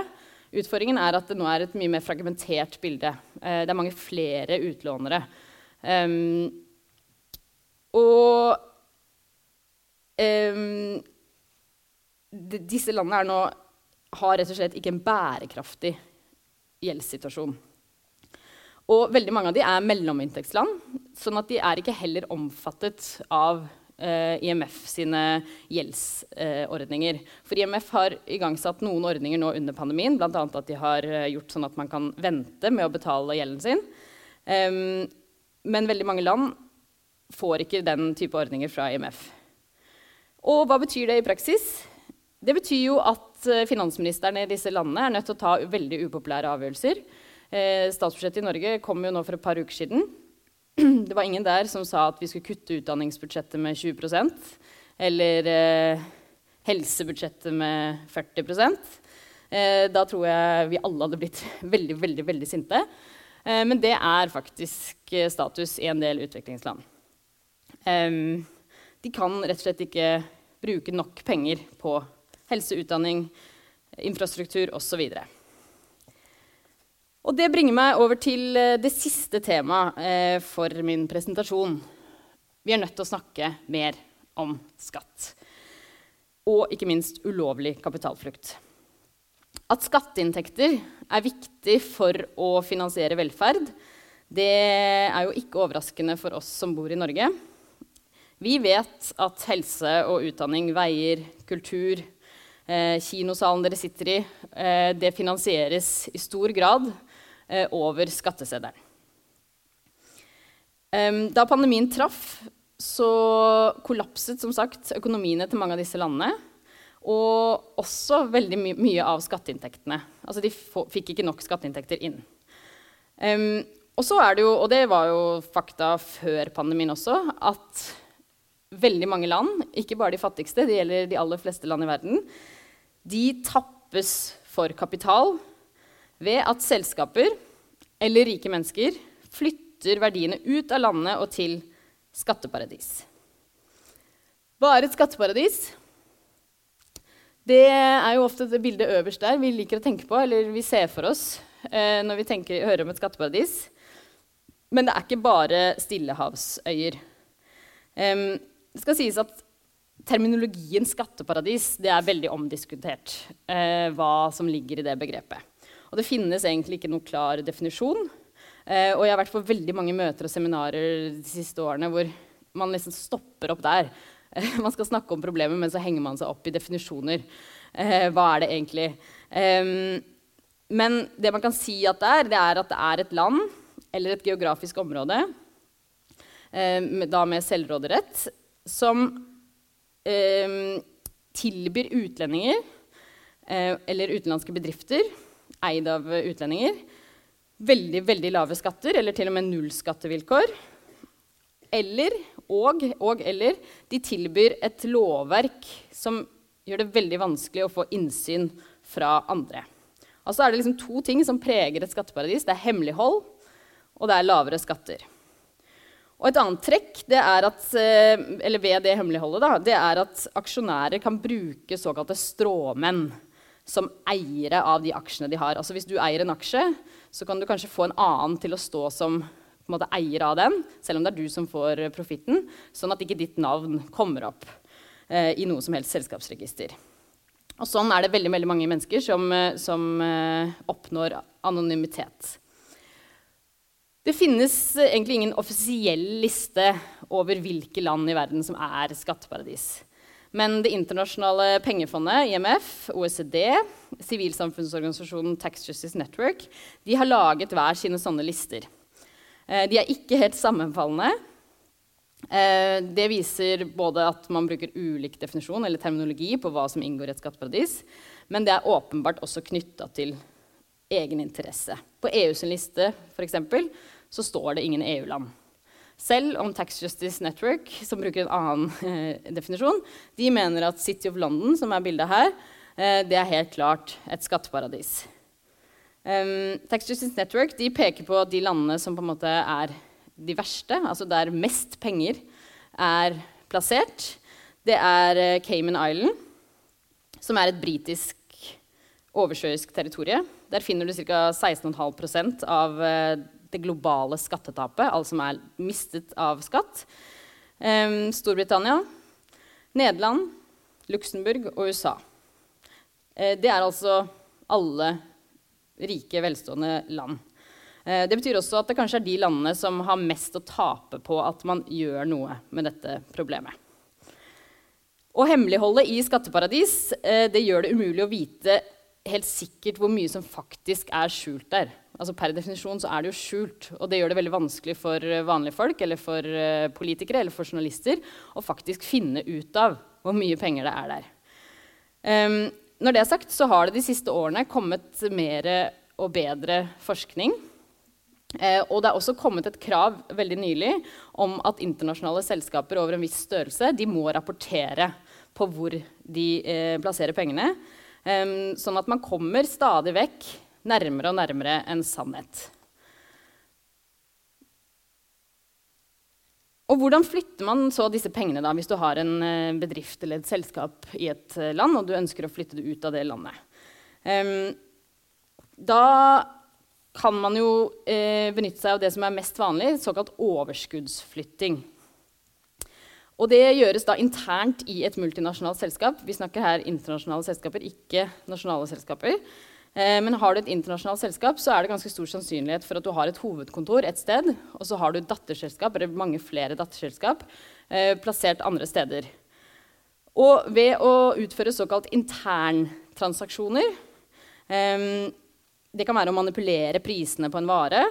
[SPEAKER 2] Utfordringen er at det nå er et mye mer fragmentert bilde. Uh, det er mange flere utlånere. Um, og disse landene er nå, har rett og slett ikke en bærekraftig gjeldssituasjon. Og veldig mange av de er mellominntektsland, sånn at de er ikke heller omfattet av eh, IMF sine gjeldsordninger. Eh, For IMF har igangsatt noen ordninger nå under pandemien, bl.a. at de har eh, gjort sånn at man kan vente med å betale gjelden sin. Um, men veldig mange land får ikke den type ordninger fra IMF. Og hva betyr det i praksis? Det betyr jo at eh, finansministrene i disse landene er nødt til å ta veldig upopulære avgjørelser. Eh, statsbudsjettet i Norge kom jo nå for et par uker siden. Det var ingen der som sa at vi skulle kutte utdanningsbudsjettet med 20% eller eh, helsebudsjettet med 40 eh, Da tror jeg vi alle hadde blitt veldig, veldig, veldig sinte. Eh, men det er faktisk eh, status i en del utviklingsland. de kan rett og slett ikke bruke nok penger på helse, utdanning, infrastruktur osv. Og det bringer meg over til eh, det siste temaet for min presentasjon. Vi er nødt til å snakke mer om skatt. Og ikke minst ulovlig kapitalflukt. At skatteinntekter er viktig for å finansiere velferd, det er jo ikke overraskende for oss som bor i Norge. Vi vet at helse og utdanning, veier, kultur, eh, kinosalen dere sitter i, eh, det finansieres i stor grad eh, over skatteseddelen. da pandemien traff, så kollapset som sagt økonomiene til mange av disse landene. Og også veldig my mye av skatteinntektene. Altså de fikk ikke nok skatteinntekter inn. Um, og så er det jo, og det var jo fakta før pandemien også, at veldig mange land, ikke bare de fattigste, det gjelder de aller fleste land i verden, de tappes for kapital ved at selskaper eller rike mennesker flytter verdiene ut av landet og til skatteparadis. Hva er et skatteparadis? Det er jo ofte det bildet øverst der vi liker å tenke på, eller vi ser for oss eh, når vi tenker, hører om et skatteparadis. Men det er ikke bare stillehavsøyer. Um, det skal sies at terminologien skatteparadis det er veldig omdiskutert. Eh, hva som ligger i det begrepet. Og det finnes egentlig ikke noen klar definisjon. Eh, og jeg har vært på veldig mange møter og seminarer de siste årene hvor man liksom stopper opp der. Man skal snakke om problemet, men så henger man seg opp i definisjoner. Eh, hva er det egentlig? Men det man kan si at det er, det er at det er et land eller et geografisk område, eh, da med selvråderett, som eh, tilbyr utlendinger eh, eller utenlandske bedrifter eid av utlendinger veldig, veldig lave skatter, eller til og med nullskattevilkår. Eller og, og eller de tilbyr et lovverk som gjør det veldig vanskelig å få innsyn fra andre. Altså er det liksom to ting som preger et skatteparadis. Det er hemmelighold, og det er lavere skatter. Og et annet trekk at, eh, ved det hemmeligholdet da, det er at aksjonærer kan bruke såkalte stråmenn som eiere av de aksjene de har. Altså Hvis du eier en aksje, så kan du kanskje få en annen til å stå som måte eier av den, selv om det er du som får profitten, sånn at ikke ditt navn kommer opp eh, i noe som helst selskapsregister. Og sånn er det veldig, veldig mange mennesker som, eh, som eh, oppnår anonymitet. Det finnes egentlig ingen offisiell liste over hvilke land i verden som er skatteparadis. Men Det internasjonale pengefondet, IMF, OECD, sivilsamfunnsorganisasjonen Tax Justice Network de har laget hver sine sånne lister. Eh, de er ikke helt sammenfallende. Eh, det viser både at man bruker ulik definisjon eller terminologi på hva som inngår i et skatteparadis, men det er åpenbart også knytta til egen interesse. På EUs liste for eksempel, så står det ingen EU-land. Selv om Tax Justice Network, som bruker en annen eh, definisjon, de mener at City of London, som er bildet her, eh, det er helt klart et skatteparadis. Um, Tax Justice Network peker på de landene som på en måte er de verste, altså der mest penger er plassert. Det er eh, Cayman Island, som er et britisk oversjøisk territorium. Der finner du ca. 16,5 av uh, det globale skattetapet, alt som er mistet av skatt. Um, Storbritannia, Nederland, Luxembourg og USA. Uh, det er altså alle rike, velstående land. Uh, det betyr også at det kanskje er de landene som har mest å tape på at man gjør noe med dette problemet. Og hemmeligholdet i skatteparadis uh, det gjør det umulig å vite helt sikkert hvor mye som faktisk er skjult der. Altså Per definisjon så er det jo skjult, og det gjør det veldig vanskelig for eh, vanlige folk eller for uh, politikere eller for journalister å faktisk finne ut av hvor mye penger det er der. Um, når det er sagt, så har det de siste årene kommet mer og bedre forskning. Eh, og det er også kommet et krav veldig nylig om at internasjonale selskaper over en viss størrelse de må rapportere på hvor de eh, plasserer pengene. Um, sånn at man kommer stadig vekk nærmere og nærmere en sannhet. Og hvordan flytter man så disse pengene da, hvis du har en uh, bedrift eller et selskap i et uh, land og du ønsker å flytte det ut av det landet? Um, da kan man jo eh, benytte seg av det som er mest vanlig, såkalt overskuddsflytting. Og det gjøres da internt i et multinasjonalt selskap. Vi snakker her internasjonale selskaper, ikke nasjonale selskaper. Eh, men har du et internasjonalt selskap, så er det ganske stor sannsynlighet for at du har et hovedkontor et sted, og så har du datterselskap, eller mange flere datterselskap eh, plassert andre steder. Og ved å utføre såkalt interntransaksjoner eh, Det kan være å manipulere prisene på en vare.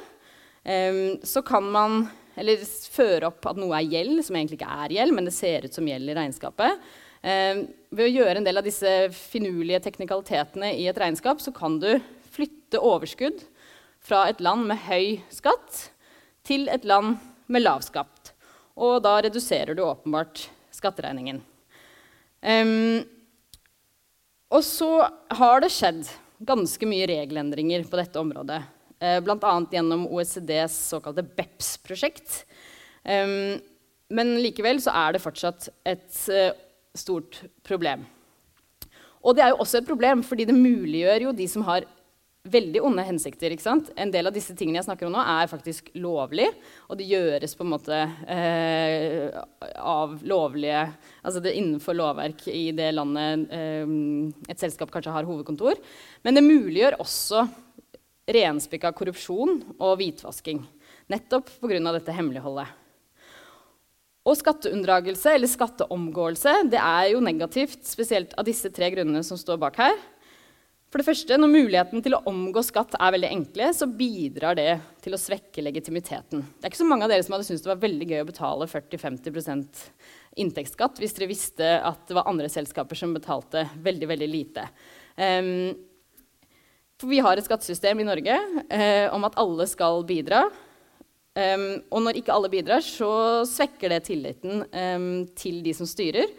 [SPEAKER 2] Så kan man eller føre opp at noe er gjeld, som egentlig ikke er gjeld, men det ser ut som gjeld i regnskapet. Eh, ved å gjøre en del av disse finurlige teknikalitetene i et regnskap, så kan du flytte overskudd fra et land med høy skatt til et land med lav skatt. Og da reduserer du åpenbart skatteregningen. Um, og så har det skjedd ganske mye regelendringer på dette området eh, bl.a. gjennom OECDs såkalte BEPS-prosjekt. Um, men likevel så er det fortsatt et uh, stort problem. Og det er jo også et problem fordi det muliggjør jo de som har veldig onde hensikter. En del av disse tingene jeg snakker om nå, er faktisk lovlig. Og det gjøres på en måte eh, av lovlige Altså det er innenfor lovverk i det landet eh, et selskap kanskje har hovedkontor. Men det muliggjør også renspikka korrupsjon og hvitvasking. Nettopp pga. dette hemmeligholdet. Og skatteunndragelse eller skatteomgåelse det er jo negativt, spesielt av disse tre grunnene som står bak her. For det første, Når muligheten til å omgå skatt er veldig enkle, så bidrar det til å svekke legitimiteten. Det er ikke så mange av dere som hadde syntes det var veldig gøy å betale 40-50% inntektsskatt hvis dere visste at det var andre selskaper som betalte veldig, veldig lite. Um, for vi har et skattesystem i Norge eh, om at alle skal bidra. Um, og når ikke alle bidrar, så svekker det tilliten um, til de som styrer,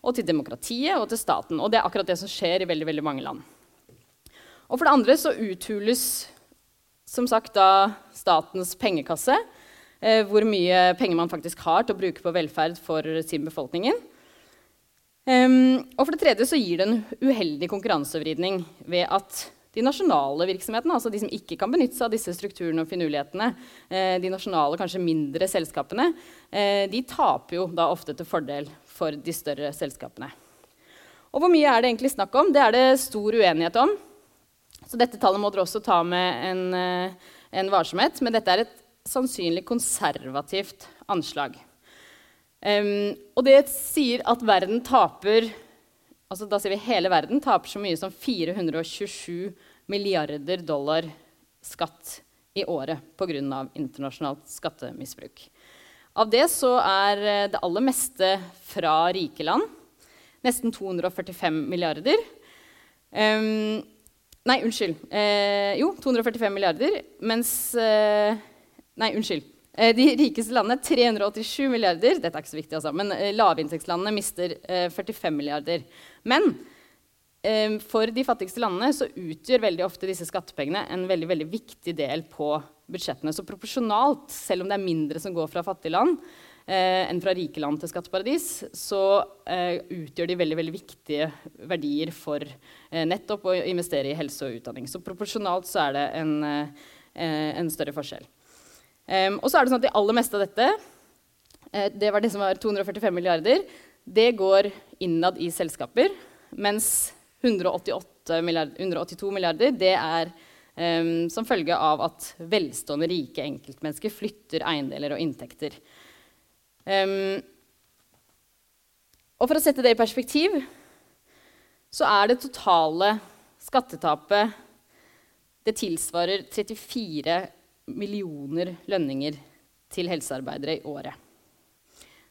[SPEAKER 2] og til demokratiet og til staten. Og det er akkurat det som skjer i veldig, veldig mange land. Og for det andre så uthules som sagt da statens pengekasse. Eh, hvor mye penger man faktisk har til å bruke på velferd for sin befolkning. Um, og for det tredje så gir det en uheldig konkurransevridning ved at de nasjonale virksomhetene, altså de som ikke kan benytte seg av disse strukturene og finurlighetene, eh, de nasjonale, kanskje mindre selskapene, eh, de taper jo da ofte til fordel for de større selskapene. Og hvor mye er det egentlig snakk om? Det er det stor uenighet om. Så dette tallet må dere også ta med en, eh, en varsomhet. Men dette er et sannsynlig konservativt anslag. Um, og det sier at verden taper altså Da sier vi hele verden taper så mye som 427 milliarder dollar skatt i året pga. internasjonalt skattemisbruk. Av det så er eh, det aller meste fra rike land. Nesten 245 milliarder. Um, nei, unnskyld. Eh, jo, 245 milliarder. Mens eh, Nei, unnskyld. Eh, de rikeste landene 387 milliarder. Dette er ikke så viktig, altså. Men eh, lavinntektslandene mister 45 milliarder. Men for de fattigste landene så utgjør veldig ofte disse skattepengene en veldig, veldig viktig del på budsjettene. Så proporsjonalt, selv om det er mindre som går fra fattige land eh, enn fra rike land til skatteparadis, så eh, utgjør de veldig, veldig viktige verdier for eh, nettopp å investere i helse og utdanning. Så proporsjonalt så er det en, en større forskjell. Um, og så er det sånn at de aller meste av dette, eh, det var det som var 245 milliarder, det går innad i selskaper. Mens 188 milliard, 182 milliarder det er um, som følge av at velstående, rike enkeltmennesker flytter eiendeler og inntekter. Um, og for å sette det i perspektiv så er det totale skattetapet Det tilsvarer 34 millioner lønninger til helsearbeidere i året.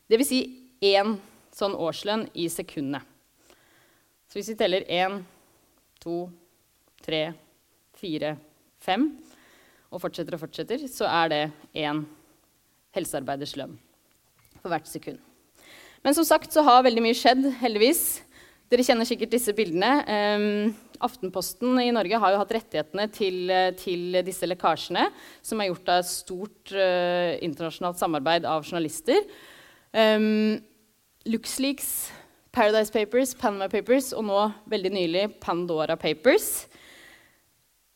[SPEAKER 2] Dvs. Si én sånn årslønn i sekundet. Så hvis vi teller én, to, tre, fire, fem og fortsetter og fortsetter, så er det én helsearbeiders lønn for hvert sekund. Men som sagt så har veldig mye skjedd, heldigvis. Dere kjenner sikkert disse bildene. Um, Aftenposten i Norge har jo hatt rettighetene til, til disse lekkasjene, som er gjort av et stort uh, internasjonalt samarbeid av journalister. Um, Luxleaks, Paradise Papers, Panama Papers og nå veldig nylig Pandora Papers.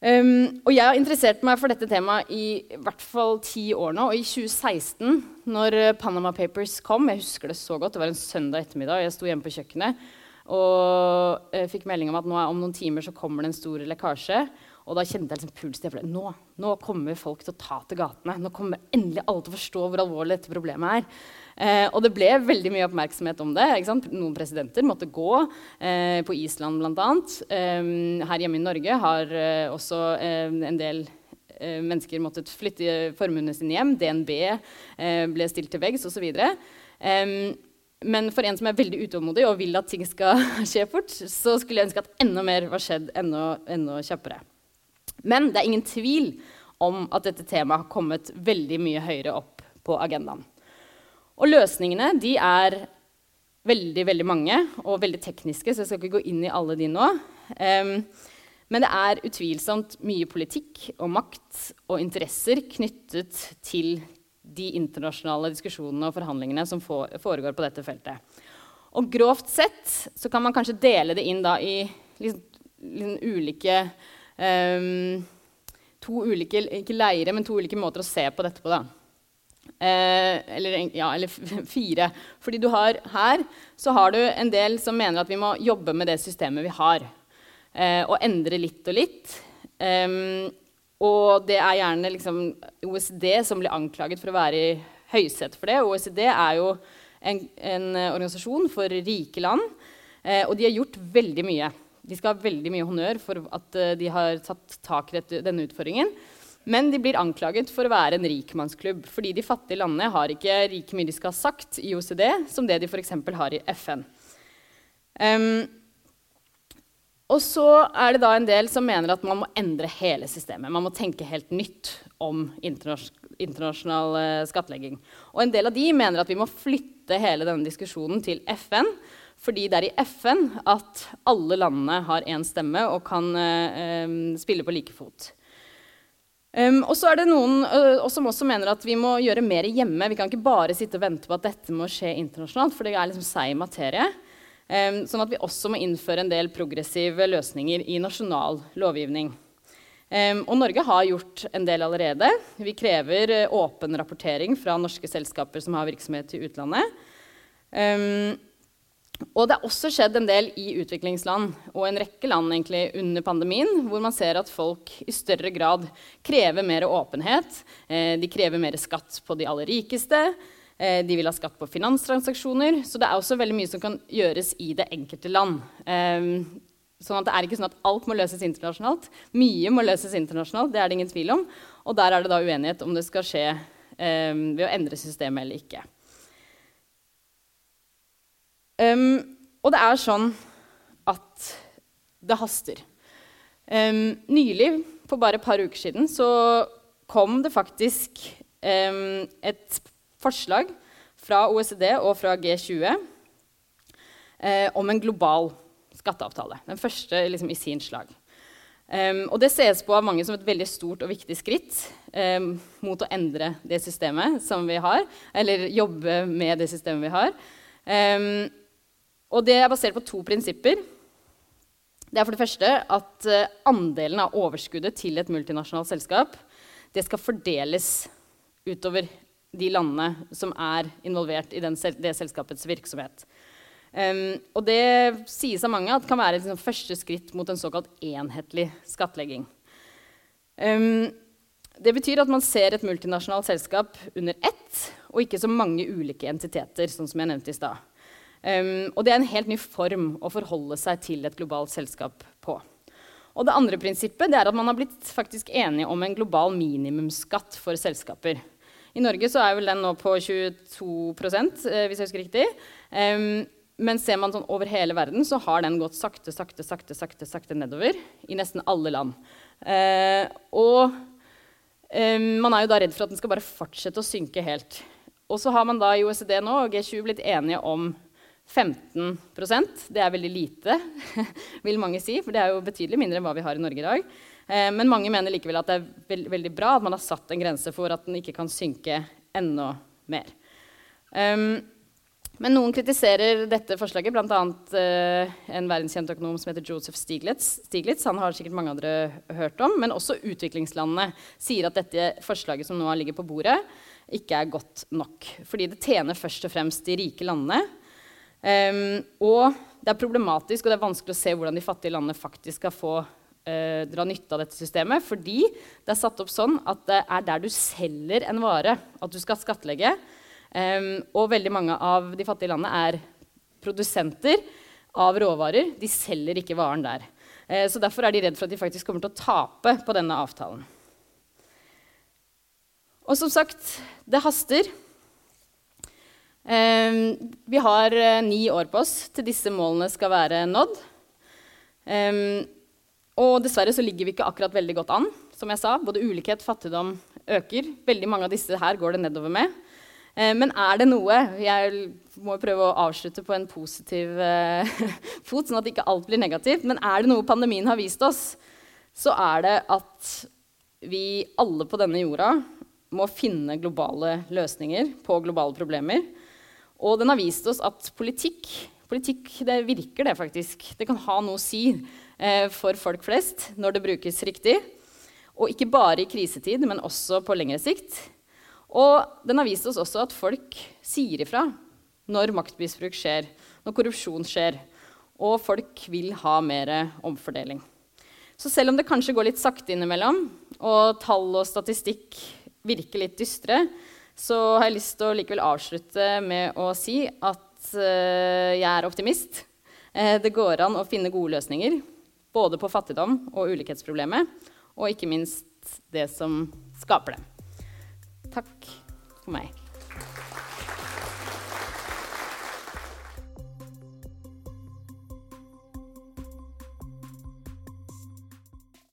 [SPEAKER 2] Um, og jeg har interessert meg for dette temaet i, i hvert fall ti år nå. Og i 2016, når Panama Papers kom Jeg husker det så godt, det var en søndag ettermiddag, jeg sto hjemme på kjøkkenet og jeg fikk melding om at nå, om noen timer så kommer det en stor lekkasje. Og da kjente jeg liksom puls. Jeg nå, nå kommer folk til å ta til gatene. Nå kommer endelig alle til å forstå hvor alvorlig dette problemet er. Eh, og det ble veldig mye oppmerksomhet om det. Noen presidenter måtte gå, eh, på Island bl.a. Eh, her hjemme i Norge har eh, også eh, en del eh, mennesker måttet flytte formuene sine hjem. DNB ble stilt til veggs osv. Um, men for en som er veldig utålmodig og vil at ting skal skje fort, så skulle jeg ønske at enda mer var skjedd enda, enda kjappere. Men det er ingen tvil om at dette temaet har kommet veldig mye høyere opp på agendaen. Og løsningene de er veldig veldig mange og veldig tekniske, så jeg skal ikke gå inn i alle de nå. Um, men det er utvilsomt mye politikk og makt og interesser knyttet til de internasjonale diskusjonene og forhandlingene som foregår på dette feltet. Og grovt sett så kan man kanskje dele det inn da i liksom, liksom ulike um, To ulike ikke leire, men to ulike måter å se på dette på. da. Eh, eller, ja, eller fire. Fordi du har her så har du en del som mener at vi må jobbe med det systemet vi har. Eh, og endre litt og litt. Eh, og det er gjerne liksom OECD som blir anklaget for å være i høysetet for det. OECD er jo en, en organisasjon for rike land, eh, og de har gjort veldig mye. De skal ha veldig mye honnør for at uh, de har tatt tak i denne utfordringen. Men de blir anklaget for å være en rikmannsklubb, fordi de fattige landene har ikke like mye de skal ha sagt i OCD, som det de f.eks. har i FN. Um, og så er det da en del som mener at man må endre hele systemet. Man må tenke helt nytt om internasjonal uh, skattlegging. Og en del av de mener at vi må flytte hele denne diskusjonen til FN. Fordi det er i FN at alle landene har én stemme og kan uh, spille på like fot. Um, og så er det noen uh, som også mener at vi må gjøre mer hjemme. Vi kan ikke bare sitte og vente på at dette må skje internasjonalt, for det er liksom seig materie. Um, sånn at vi også må innføre en del progressive løsninger i nasjonal lovgivning. Um, og Norge har gjort en del allerede. Vi krever uh, åpen rapportering fra norske selskaper som har virksomhet i utlandet. Um, og det har også skjedd en del i utviklingsland og en rekke land egentlig under pandemien, hvor man ser at folk i større grad krever mer åpenhet. Eh, de krever mer skatt på de aller rikeste. Eh, de vil ha skatt på finanstransaksjoner. Så det er også veldig mye som kan gjøres i det enkelte land. Eh, sånn at det er ikke sånn at alt må løses internasjonalt. Mye må løses internasjonalt, det er det ingen tvil om. Og der er det da uenighet om det skal skje ved å endre systemet eller ikke. Um, og det er sånn at det haster. Um, nylig, for bare et par uker siden, så kom det faktisk um, et forslag fra OECD og fra G20 um, om en global skatteavtale. Den første liksom, i sin slag. Og det ses på av mange som et veldig stort og viktig skritt mot å endre det systemet som vi har, eller jobbe med det systemet vi har. Um, og det er basert på to prinsipper. Det er for det første at uh, andelen av overskuddet til et multinasjonalt selskap det skal fordeles utover de landene som er involvert i den, det selskapets virksomhet. Um, og det sies av mange at kan være liksom, første skritt mot en såkalt enhetlig skattlegging. Um, det betyr at man ser et multinasjonalt selskap under ett, og ikke så mange ulike entiteter, sånn som jeg nevnte i stad. Um, og det er en helt ny form å forholde seg til et globalt selskap på. Og det andre prinsippet det er at man har blitt faktisk enige om en global minimumsskatt for selskaper. I Norge så er vel den nå på 22 eh, hvis jeg husker riktig. Um, men ser man sånn over hele verden, så har den gått sakte, sakte, sakte, sakte, sakte nedover i nesten alle land. Uh, og um, man er jo da redd for at den skal bare fortsette å synke helt. Og så har man da i OECD nå og G20 blitt enige om 15% Det er veldig lite, vil mange si, for det er jo betydelig mindre enn hva vi har i Norge i dag. Eh, men mange mener likevel at det er veld veldig bra at man har satt en grense for at den ikke kan synke enda mer. Um, men noen kritiserer dette forslaget, bl.a. Uh, en verdenskjent økonom som heter Joseph Stiglitz. Stiglitz. Han har sikkert mange andre hørt om. Men også utviklingslandene sier at dette forslaget som nå ligger på bordet, ikke er godt nok. Fordi det tjener først og fremst de rike landene. Um, og det er problematisk og det er vanskelig å se hvordan de fattige landene faktisk skal få uh, dra nytte av dette systemet. Fordi det er satt opp sånn at det er der du selger en vare, at du skal skattlegge. Um, og veldig mange av de fattige landene er produsenter av råvarer. De selger ikke varen der. Uh, så Derfor er de redd for at de faktisk kommer til å tape på denne avtalen. Og som sagt, det haster. Um, vi har uh, ni år på oss til disse målene skal være nådd. Um, og dessverre så ligger vi ikke akkurat veldig godt an. Som jeg sa, Både ulikhet, fattigdom øker. Veldig mange av disse her går det nedover med. Eh, men er det noe Jeg må prøve å avslutte på en positiv eh, fot, sånn at ikke alt blir negativt. Men er det noe pandemien har vist oss, så er det at vi alle på denne jorda må finne globale løsninger på globale problemer. Og den har vist oss at politikk, politikk det virker, det faktisk. Det kan ha noe å si Eh, for folk flest når det brukes riktig. Og ikke bare i krisetid, men også på lengre sikt. Og den har vist oss også at folk sier ifra når maktmisbruk skjer, når korrupsjon skjer, og folk vil ha mer omfordeling. Så selv om det kanskje går litt sakte innimellom, og tall og statistikk virker litt dystre, så har jeg lyst til å likevel avslutte med å si at uh, jeg er optimist. Uh, det går an å finne gode løsninger. Både på fattigdom og ulikhetsproblemet, og ikke minst det som skaper det. Takk for meg.